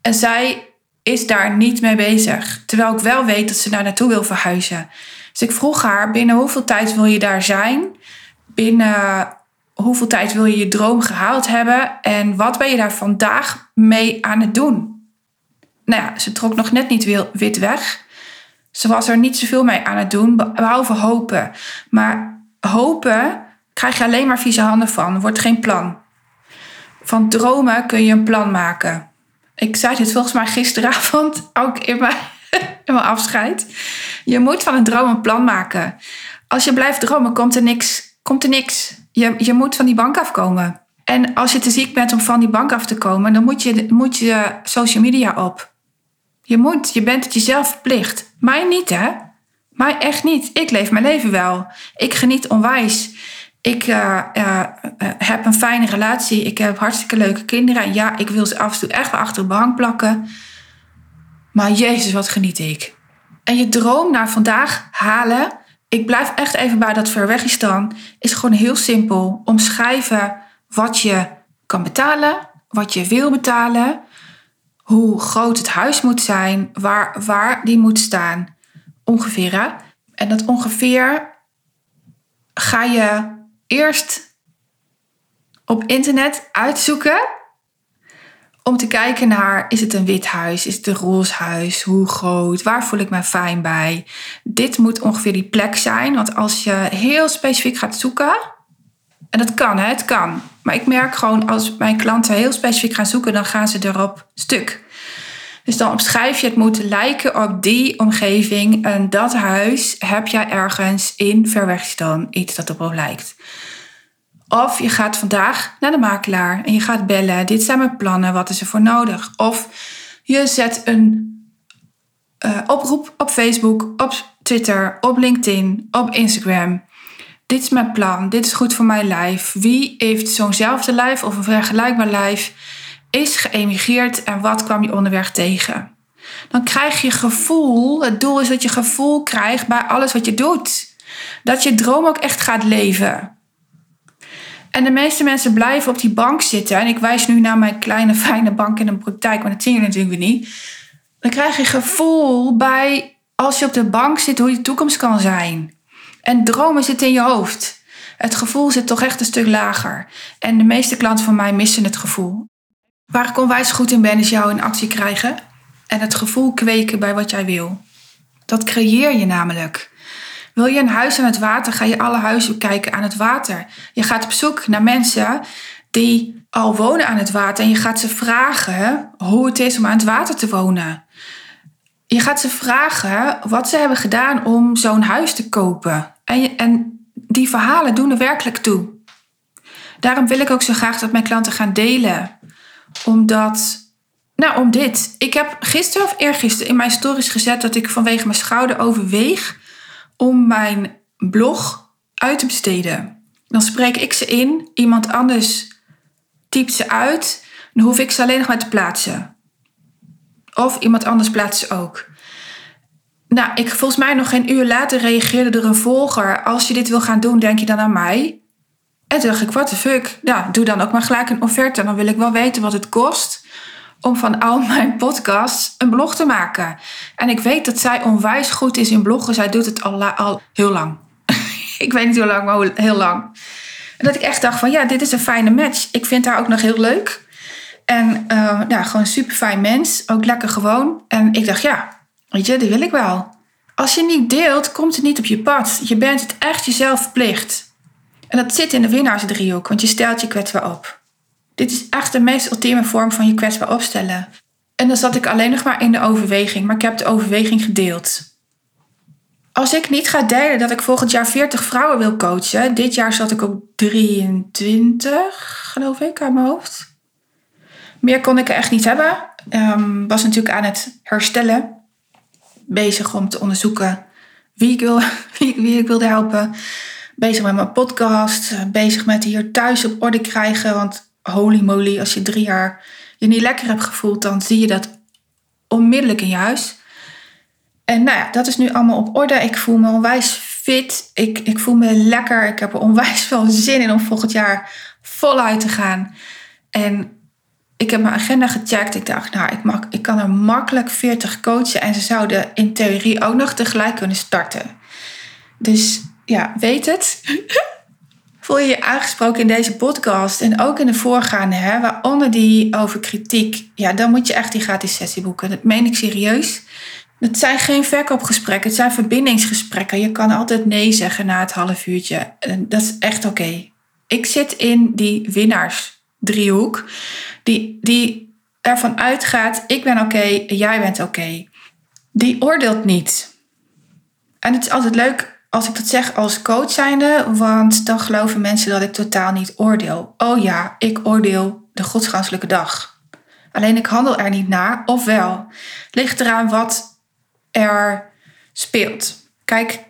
En zij is daar niet mee bezig. Terwijl ik wel weet dat ze daar naartoe wil verhuizen. Dus ik vroeg haar, binnen hoeveel tijd wil je daar zijn? Binnen hoeveel tijd wil je je droom gehaald hebben? En wat ben je daar vandaag mee aan het doen? Nou ja, ze trok nog net niet wit weg. Ze was er niet zoveel mee aan het doen, behalve hopen. Maar hopen krijg je alleen maar vieze handen van. Wordt geen plan. Van dromen kun je een plan maken. Ik zei dit volgens mij gisteravond ook in mijn, in mijn afscheid. Je moet van een droom een plan maken. Als je blijft dromen, komt er niks. Komt er niks. Je, je moet van die bank afkomen. En als je te ziek bent om van die bank af te komen, dan moet je, moet je social media op. Je moet, je bent het jezelf verplicht. Mij niet, hè? Mij echt niet. Ik leef mijn leven wel. Ik geniet onwijs. Ik uh, uh, heb een fijne relatie. Ik heb hartstikke leuke kinderen. ja, ik wil ze af en toe echt wel achter de bank plakken. Maar jezus, wat geniet ik en je droom naar vandaag halen. Ik blijf echt even bij dat Verwegistan. Is gewoon heel simpel. Omschrijven wat je kan betalen, wat je wil betalen, hoe groot het huis moet zijn, waar, waar die moet staan. Ongeveer. Hè? En dat ongeveer ga je eerst op internet uitzoeken om te kijken naar, is het een wit huis? Is het een roze huis? Hoe groot? Waar voel ik me fijn bij? Dit moet ongeveer die plek zijn. Want als je heel specifiek gaat zoeken, en dat kan, hè, het kan. Maar ik merk gewoon als mijn klanten heel specifiek gaan zoeken, dan gaan ze erop stuk. Dus dan omschrijf je het moet lijken op die omgeving en dat huis heb jij ergens in ver weg staan, iets dat erop lijkt. Of je gaat vandaag naar de makelaar en je gaat bellen. Dit zijn mijn plannen, wat is er voor nodig? Of je zet een uh, oproep op Facebook, op Twitter, op LinkedIn, op Instagram. Dit is mijn plan, dit is goed voor mijn lijf. Wie heeft zo'nzelfde lijf of een vergelijkbaar lijf? Is geëmigreerd en wat kwam je onderweg tegen? Dan krijg je gevoel, het doel is dat je gevoel krijgt bij alles wat je doet. Dat je droom ook echt gaat leven. En de meeste mensen blijven op die bank zitten. En ik wijs nu naar mijn kleine fijne bank in de praktijk, maar dat zien jullie natuurlijk niet. Dan krijg je gevoel bij als je op de bank zit hoe je toekomst kan zijn. En dromen zitten in je hoofd. Het gevoel zit toch echt een stuk lager. En de meeste klanten van mij missen het gevoel. Waar ik onwijs goed in ben, is jou in actie krijgen. En het gevoel kweken bij wat jij wil. Dat creëer je namelijk. Wil je een huis aan het water, ga je alle huizen kijken aan het water. Je gaat op zoek naar mensen die al wonen aan het water en je gaat ze vragen hoe het is om aan het water te wonen. Je gaat ze vragen wat ze hebben gedaan om zo'n huis te kopen. En, en die verhalen doen er werkelijk toe. Daarom wil ik ook zo graag dat mijn klanten gaan delen. Omdat, nou om dit. Ik heb gisteren of eergisteren in mijn stories gezet dat ik vanwege mijn schouder overweeg om mijn blog uit te besteden. Dan spreek ik ze in, iemand anders typt ze uit, dan hoef ik ze alleen nog maar te plaatsen. Of iemand anders plaatst ze ook. Nou, ik, volgens mij nog geen uur later reageerde er een volger. Als je dit wil gaan doen, denk je dan aan mij? En toen dacht ik, what the fuck? Ja, doe dan ook maar gelijk een offerte. Dan wil ik wel weten wat het kost om van al mijn podcasts een blog te maken. En ik weet dat zij onwijs goed is in bloggen. Zij doet het al, al heel lang. ik weet niet hoe lang, maar heel lang. En dat ik echt dacht van ja, dit is een fijne match. Ik vind haar ook nog heel leuk. En uh, nou, gewoon een super fijn mens. Ook lekker gewoon. En ik dacht ja, weet je, die wil ik wel. Als je niet deelt, komt het niet op je pad. Je bent het echt jezelf verplicht. En dat zit in de winnaarsdriehoek, want je stelt je kwetsbaar op. Dit is echt de meest ultieme vorm van je kwetsbaar opstellen. En dan zat ik alleen nog maar in de overweging, maar ik heb de overweging gedeeld. Als ik niet ga delen dat ik volgend jaar 40 vrouwen wil coachen, dit jaar zat ik op 23, geloof ik, aan mijn hoofd. Meer kon ik er echt niet hebben. Um, was natuurlijk aan het herstellen. Bezig om te onderzoeken wie ik, wil, wie, wie ik wilde helpen. Bezig met mijn podcast. Bezig met hier thuis op orde krijgen. Want holy moly, als je drie jaar je niet lekker hebt gevoeld, dan zie je dat onmiddellijk in je huis. En nou ja, dat is nu allemaal op orde. Ik voel me onwijs fit. Ik, ik voel me lekker. Ik heb er onwijs veel zin in om volgend jaar voluit te gaan. En ik heb mijn agenda gecheckt. Ik dacht, nou, ik, mag, ik kan er makkelijk 40 coachen. En ze zouden in theorie ook nog tegelijk kunnen starten. Dus ja, weet het. Voel je je aangesproken in deze podcast en ook in de voorgaande, hè, waaronder die over kritiek, ja, dan moet je echt die gratis sessie boeken. Dat meen ik serieus. Het zijn geen verkoopgesprekken, het zijn verbindingsgesprekken. Je kan altijd nee zeggen na het half uurtje. Dat is echt oké. Ik zit in die winnaarsdriehoek, die, die ervan uitgaat: ik ben oké, jij bent oké. Die oordeelt niet. En het is altijd leuk als ik dat zeg als coach zijnde, want dan geloven mensen dat ik totaal niet oordeel. Oh ja, ik oordeel de godsganselijke dag. Alleen ik handel er niet naar, ofwel. Ligt eraan wat er speelt. Kijk,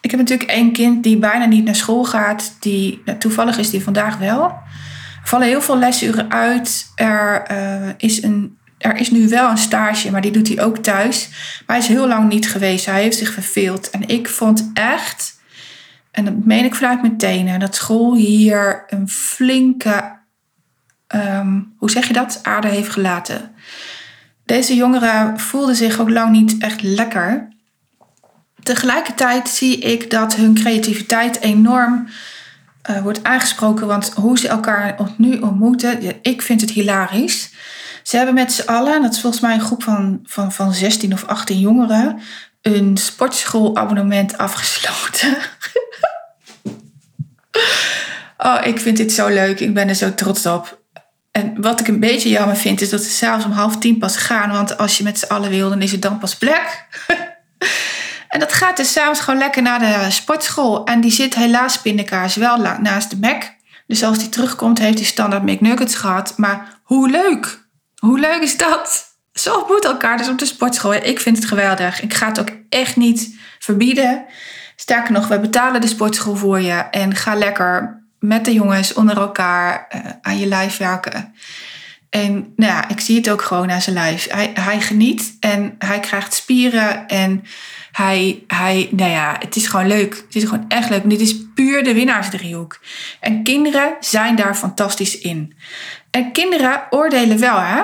ik heb natuurlijk één kind die bijna niet naar school gaat. Die, nou, toevallig is die vandaag wel. Er vallen heel veel lesuren uit. Er uh, is een er is nu wel een stage, maar die doet hij ook thuis. Maar hij is heel lang niet geweest. Hij heeft zich verveeld. En ik vond echt, en dat meen ik vanuit mijn tenen, dat school hier een flinke, ehm, hoe zeg je dat, aarde heeft gelaten. Deze jongeren voelden zich ook lang niet echt lekker. Tegelijkertijd zie ik dat hun creativiteit enorm uh, wordt aangesproken. Want hoe ze elkaar nu ontmoeten, ik vind het hilarisch. Ze hebben met z'n allen, dat is volgens mij een groep van, van, van 16 of 18 jongeren, een sportschoolabonnement afgesloten. oh, ik vind dit zo leuk. Ik ben er zo trots op. En wat ik een beetje jammer vind, is dat ze s'avonds om half tien pas gaan. Want als je met z'n allen wil, dan is het dan pas plek. en dat gaat dus s'avonds gewoon lekker naar de sportschool. En die zit helaas pindakaas wel naast de Mac. Dus als die terugkomt, heeft hij standaard McNuggets gehad. Maar hoe leuk! Hoe leuk is dat? Zo ontmoet elkaar dus op de sportschool. Ik vind het geweldig. Ik ga het ook echt niet verbieden. Sterker nog, we betalen de sportschool voor je. En ga lekker met de jongens onder elkaar uh, aan je lijf werken. En nou ja, ik zie het ook gewoon aan zijn lijf. Hij, hij geniet en hij krijgt spieren en hij, hij, nou ja, het is gewoon leuk. Het is gewoon echt leuk. Dit is puur de winnaarsdriehoek. En kinderen zijn daar fantastisch in. En kinderen oordelen wel, hè?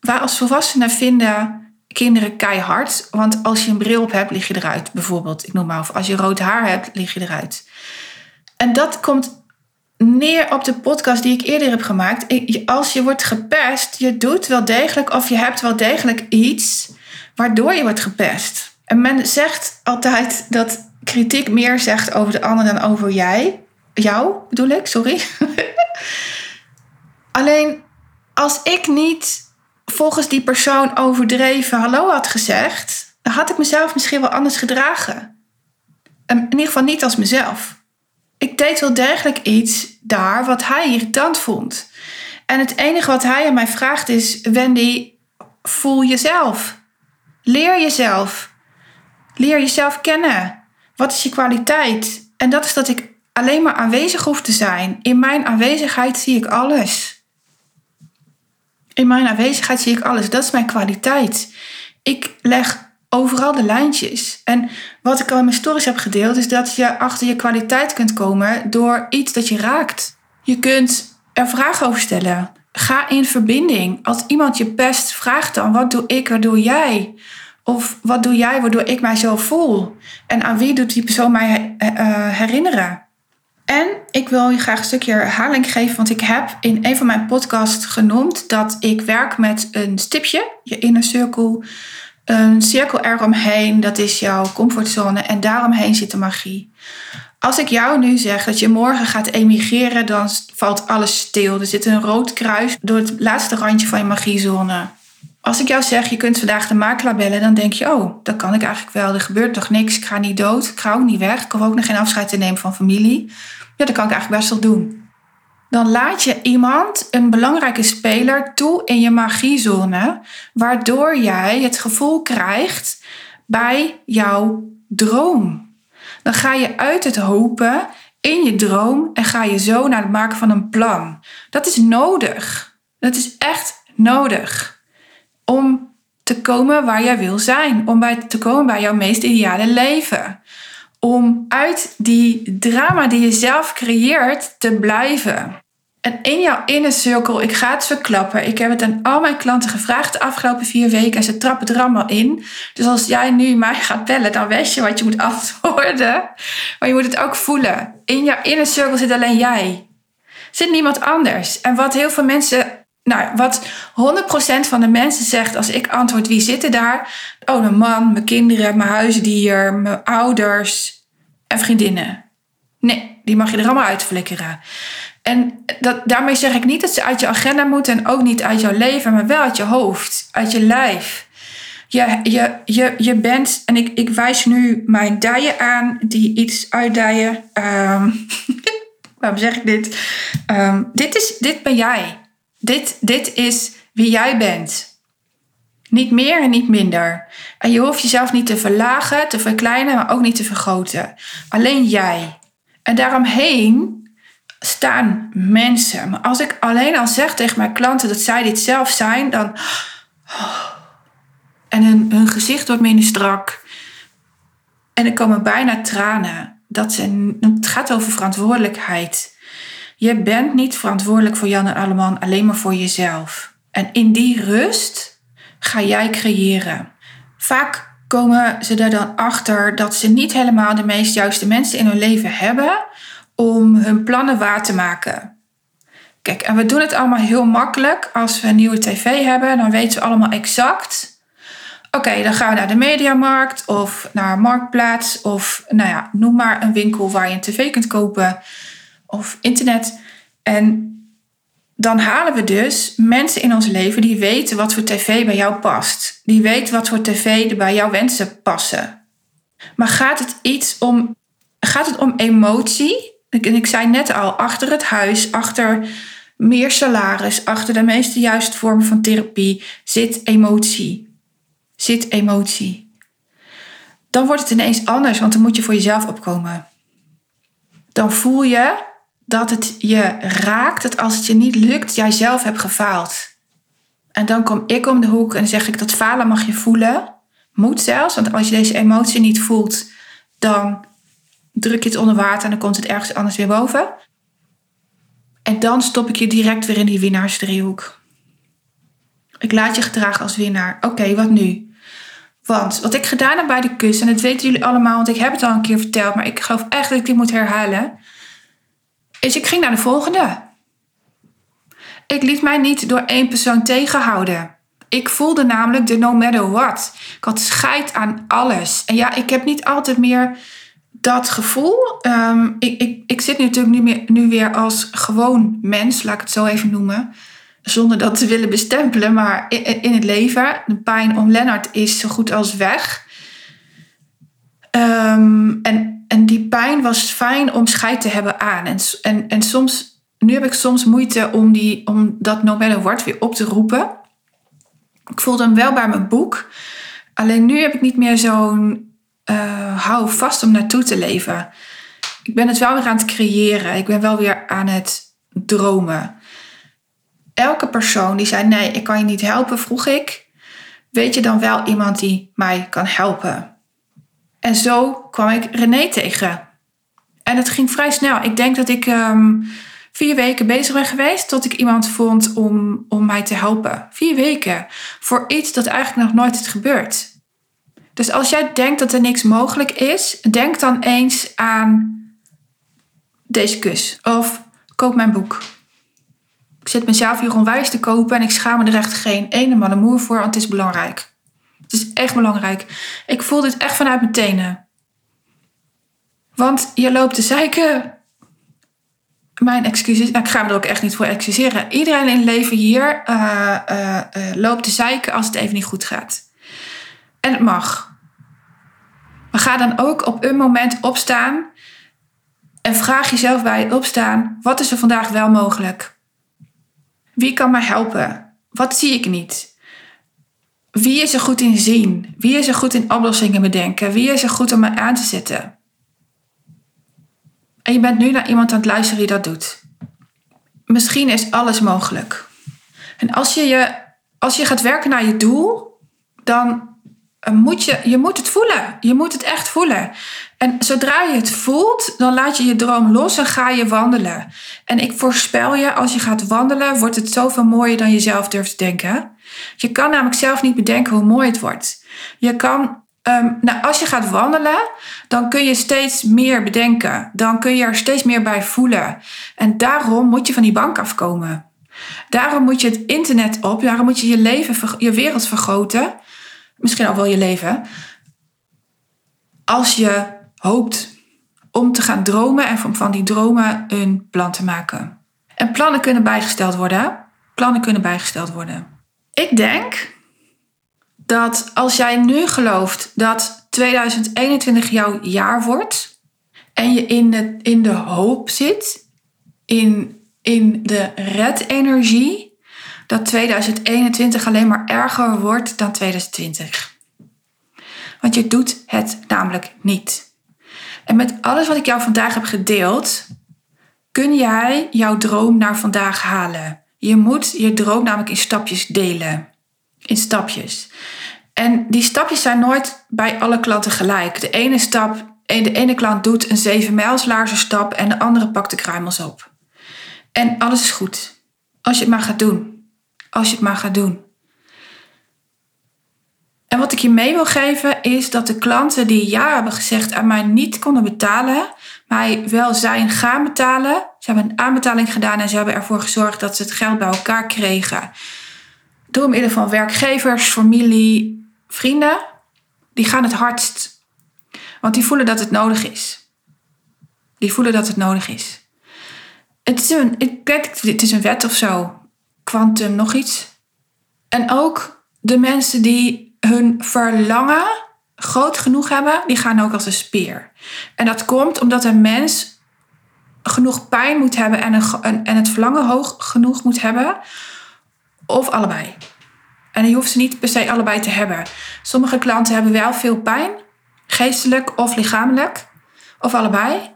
Wij als volwassenen vinden kinderen keihard. Want als je een bril op hebt, lig je eruit, bijvoorbeeld. Ik noem maar of als je rood haar hebt, lig je eruit. En dat komt neer op de podcast die ik eerder heb gemaakt. Als je wordt gepest, je doet wel degelijk of je hebt wel degelijk iets waardoor je wordt gepest. En men zegt altijd dat kritiek meer zegt over de ander dan over jij. Jou bedoel ik, sorry. Alleen als ik niet volgens die persoon overdreven hallo had gezegd, dan had ik mezelf misschien wel anders gedragen. In ieder geval niet als mezelf ik deed wel degelijk iets daar wat hij irritant vond. En het enige wat hij aan mij vraagt is: Wendy, voel jezelf. Leer jezelf. Leer jezelf kennen. Wat is je kwaliteit? En dat is dat ik alleen maar aanwezig hoef te zijn. In mijn aanwezigheid zie ik alles. In mijn aanwezigheid zie ik alles. Dat is mijn kwaliteit. Ik leg overal de lijntjes. En wat ik al in mijn stories heb gedeeld, is dat je achter je kwaliteit kunt komen door iets dat je raakt. Je kunt er vragen over stellen. Ga in verbinding. Als iemand je pest, vraag dan: wat doe ik, wat doe jij? Of wat doe jij waardoor ik mij zo voel? En aan wie doet die persoon mij uh, herinneren? En ik wil je graag een stukje herhaling geven, want ik heb in een van mijn podcasts genoemd dat ik werk met een stipje, je inner cirkel, een cirkel eromheen, dat is jouw comfortzone en daaromheen zit de magie. Als ik jou nu zeg dat je morgen gaat emigreren, dan valt alles stil. Er zit een rood kruis door het laatste randje van je magiezone. Als ik jou zeg, je kunt vandaag de makelaar bellen, dan denk je, oh, dat kan ik eigenlijk wel. Er gebeurt toch niks, ik ga niet dood, ik ga ook niet weg. Ik hoef ook nog geen afscheid te nemen van familie. Ja, dat kan ik eigenlijk best wel doen dan laat je iemand, een belangrijke speler, toe in je magiezone, waardoor jij het gevoel krijgt bij jouw droom. Dan ga je uit het hopen in je droom en ga je zo naar het maken van een plan. Dat is nodig. Dat is echt nodig om te komen waar jij wil zijn, om bij te komen bij jouw meest ideale leven. Om uit die drama die je zelf creëert te blijven. En in jouw inner cirkel, ik ga het verklappen. Ik heb het aan al mijn klanten gevraagd de afgelopen vier weken en ze trappen er allemaal in. Dus als jij nu mij gaat bellen, dan weet je wat je moet antwoorden. Maar je moet het ook voelen. In jouw inner cirkel zit alleen jij. Zit niemand anders. En wat heel veel mensen, nou, wat 100% van de mensen zegt als ik antwoord wie zitten daar? Oh, mijn man, mijn kinderen, mijn huisdier, mijn ouders en vriendinnen. Nee, die mag je er allemaal uitflikkeren. En dat, daarmee zeg ik niet dat ze uit je agenda moeten en ook niet uit jouw leven, maar wel uit je hoofd, uit je lijf. Je, je, je, je bent, en ik, ik wijs nu mijn dijen aan, die iets uitdijen. Um, waarom zeg ik dit? Ehm, dit, is, dit ben jij. Dit, dit is wie jij bent. Niet meer en niet minder. En je hoeft jezelf niet te verlagen, te verkleinen, maar ook niet te vergroten. Alleen jij. En daaromheen staan mensen. Maar als ik alleen al zeg tegen mijn klanten dat zij dit zelf zijn, dan. En hun, gezicht wordt minder strak. En er komen bijna tranen. Dat het gaat over verantwoordelijkheid. Je bent niet verantwoordelijk voor Jan en Alleman, alleen maar voor jezelf. En in die rust ga jij creëren. Vaak komen ze er dan achter dat ze niet helemaal de meest juiste mensen in hun leven hebben om hun plannen waar te maken. Kijk, en we doen het allemaal heel makkelijk. Als we een nieuwe tv hebben, dan weten we allemaal exact. Oké, dan gaan we naar de mediamarkt of naar Marktplaats of nou ja, noem maar een winkel waar je een tv kunt kopen of internet. En dan halen we dus mensen in ons leven die weten wat voor tv bij jou past. Die weten wat voor tv bij jouw wensen passen. Maar gaat het iets om, gaat het om emotie? En ik zei net al, achter het huis, achter meer salaris, achter de meeste juiste vormen van therapie zit emotie. Zit emotie. Dan wordt het ineens anders, want dan moet je voor jezelf opkomen. Dan voel je dat het je raakt, dat als het je niet lukt, jij zelf hebt gefaald. En dan kom ik om de hoek en zeg ik dat falen mag je voelen. Moet zelfs, want als je deze emotie niet voelt, dan druk je het onder water en dan komt het ergens anders weer boven. En dan stop ik je direct weer in die winnaarsdriehoek. Ik laat je gedragen als winnaar. Oké, wat nu? Want wat ik gedaan heb bij de kus, en dat weten jullie allemaal, want ik heb het al een keer verteld, maar ik geloof echt dat ik dit moet herhalen is ik ging naar de volgende. Ik liet mij niet door één persoon tegenhouden. Ik voelde namelijk de no matter what. Ik had scheid aan alles. En ja, ik heb niet altijd meer dat gevoel. Um, ik, ik, ik zit nu natuurlijk nu, meer, nu weer als gewoon mens, laat ik het zo even noemen. Zonder dat te willen bestempelen, maar in, het leven. De pijn om Lennart is zo goed als weg. Um, en en die pijn was fijn om scheid te hebben aan. En, en, en soms, nu heb ik soms moeite om, die, om dat no matter weer op te roepen. Ik voelde hem wel bij mijn boek. Alleen nu heb ik niet meer zo'n uh, hou vast om naartoe te leven. Ik ben het wel weer aan het creëren. Ik ben wel weer aan het dromen. Elke persoon die zei: Nee, ik kan je niet helpen, vroeg ik. Weet je dan wel iemand die mij kan helpen? En zo kwam ik René tegen. En het ging vrij snel. Ik denk dat ik um, vier weken bezig ben geweest tot ik iemand vond om, om mij te helpen. Vier weken. Voor iets dat eigenlijk nog nooit is gebeurd. Dus als jij denkt dat er niks mogelijk is, denk dan eens aan deze kus. Of koop mijn boek. Ik zit mezelf hier onwijs te kopen en ik schaam me er echt geen ene moer voor, want het is belangrijk. Het is echt belangrijk. Ik voel dit echt vanuit mijn tenen. Want je loopt te zeiken. Mijn excuses. Nou, ik ga me er ook echt niet voor excuseren. Iedereen in het leven hier uh, uh, uh, loopt te zeiken als het even niet goed gaat. En het mag. Maar ga dan ook op een moment opstaan. En vraag jezelf bij het opstaan: wat is er vandaag wel mogelijk? Wie kan mij helpen? Wat zie ik niet? Wie is er goed in zien? Wie is er goed in oplossingen bedenken? Wie is er goed om aan te zetten? En je bent nu naar iemand aan het luisteren die dat doet. Misschien is alles mogelijk. En als je, je, als je gaat werken naar je doel, dan moet je, je moet het voelen. Je moet het echt voelen. En zodra je het voelt, dan laat je je droom los en ga je wandelen. En ik voorspel je, als je gaat wandelen, wordt het zoveel mooier dan je zelf durft te denken. Je kan namelijk zelf niet bedenken hoe mooi het wordt. Je kan, um, nou, als je gaat wandelen, dan kun je steeds meer bedenken. Dan kun je er steeds meer bij voelen. En daarom moet je van die bank afkomen. Daarom moet je het internet op. Daarom moet je je leven, je wereld vergroten. Misschien ook wel je leven. Als je hoopt om te gaan dromen en van die dromen een plan te maken. En plannen kunnen bijgesteld worden. Plannen kunnen bijgesteld worden. Ik denk dat als jij nu gelooft dat 2021 jouw jaar wordt en je in de, in de hoop zit, in, in de red-energie, dat 2021 alleen maar erger wordt dan 2020. Want je doet het namelijk niet. En met alles wat ik jou vandaag heb gedeeld, kun jij jouw droom naar vandaag halen. Je moet je droom namelijk in stapjes delen. In stapjes. En die stapjes zijn nooit bij alle klanten gelijk. De ene stap, de ene klant doet een 7 mijlslaarse stap en de andere pakt de kruimels op. En alles is goed. Als je het maar gaat doen. Als je het maar gaat doen. En wat ik je mee wil geven is dat de klanten die ja hebben gezegd aan mij niet konden betalen, mij wel zijn gaan betalen. Ze hebben een aanbetaling gedaan en ze hebben ervoor gezorgd dat ze het geld bij elkaar kregen. Door middel van werkgevers, familie, vrienden. Die gaan het hardst. Want die voelen dat het nodig is. Die voelen dat het nodig is. Het is een, ik het is een wet of zo. Quantum, nog iets. En ook de mensen die hun verlangen groot genoeg hebben, die gaan ook als een speer. En dat komt omdat een mens genoeg pijn moet hebben en, een, en het verlangen hoog genoeg moet hebben, of allebei. En je hoeft ze niet per se allebei te hebben. Sommige klanten hebben wel veel pijn, geestelijk of lichamelijk, of allebei,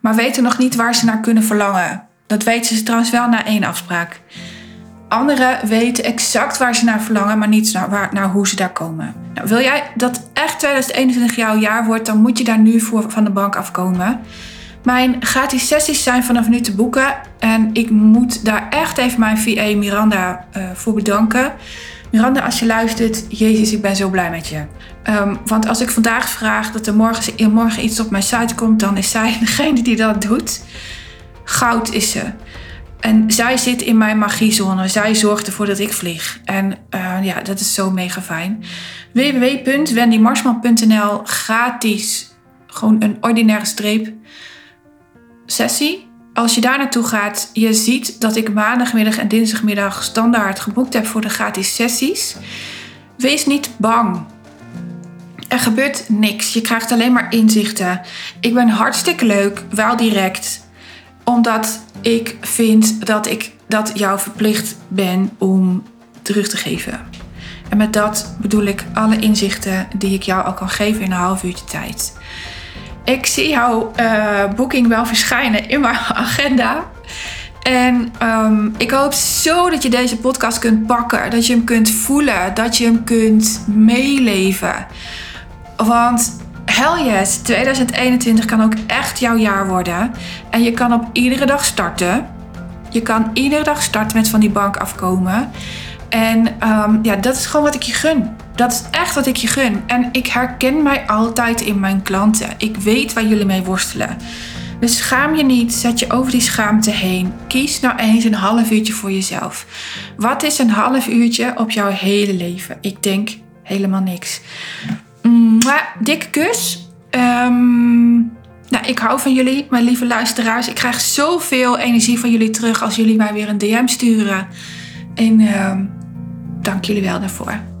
maar weten nog niet waar ze naar kunnen verlangen. Dat weten ze trouwens wel na één afspraak. Anderen weten exact waar ze naar verlangen, maar niet naar, waar, naar hoe ze daar komen. Nou, wil jij dat echt 2021 jouw jaar wordt, dan moet je daar nu voor van de bank afkomen. Mijn gratis sessies zijn vanaf nu te boeken. En ik moet daar echt even mijn VA Miranda uh, voor bedanken. Miranda, als je luistert, Jezus, ik ben zo blij met je. Um, want als ik vandaag vraag dat er morgen, morgen iets op mijn site komt, dan is zij degene die dat doet. Goud is ze. En zij zit in mijn magiezone. Zij zorgt ervoor dat ik vlieg. En uh, ja, dat is zo mega fijn. www.wendymarsman.nl gratis. Gewoon een ordinaire streep sessie. Als je daar naartoe gaat, je ziet dat ik maandagmiddag en dinsdagmiddag standaard geboekt heb voor de gratis sessies. Wees niet bang. Er gebeurt niks. Je krijgt alleen maar inzichten. Ik ben hartstikke leuk, wel direct. Omdat ik vind dat ik dat jou verplicht ben om terug te geven. En met dat bedoel ik alle inzichten die ik jou al kan geven in een half uurtje tijd. Ik zie jouw uh, boeking wel verschijnen in mijn agenda. En um, ik hoop zo dat je deze podcast kunt pakken. Dat je hem kunt voelen. Dat je hem kunt meeleven. Want hell yes, 2021 kan ook echt jouw jaar worden. En je kan op iedere dag starten. Je kan iedere dag starten met van die bank afkomen. En um, ja, dat is gewoon wat ik je gun. Dat is echt wat ik je gun. En ik herken mij altijd in mijn klanten. Ik weet waar jullie mee worstelen. Dus schaam je niet, zet je over die schaamte heen. Kies nou eens een half uurtje voor jezelf. Wat is een half uurtje op jouw hele leven? Ik denk helemaal niks. Mwah, dikke kus. Um, nou, ik hou van jullie, mijn lieve luisteraars. Ik krijg zoveel energie van jullie terug als jullie mij weer een DM sturen. En uh, dank jullie wel daarvoor.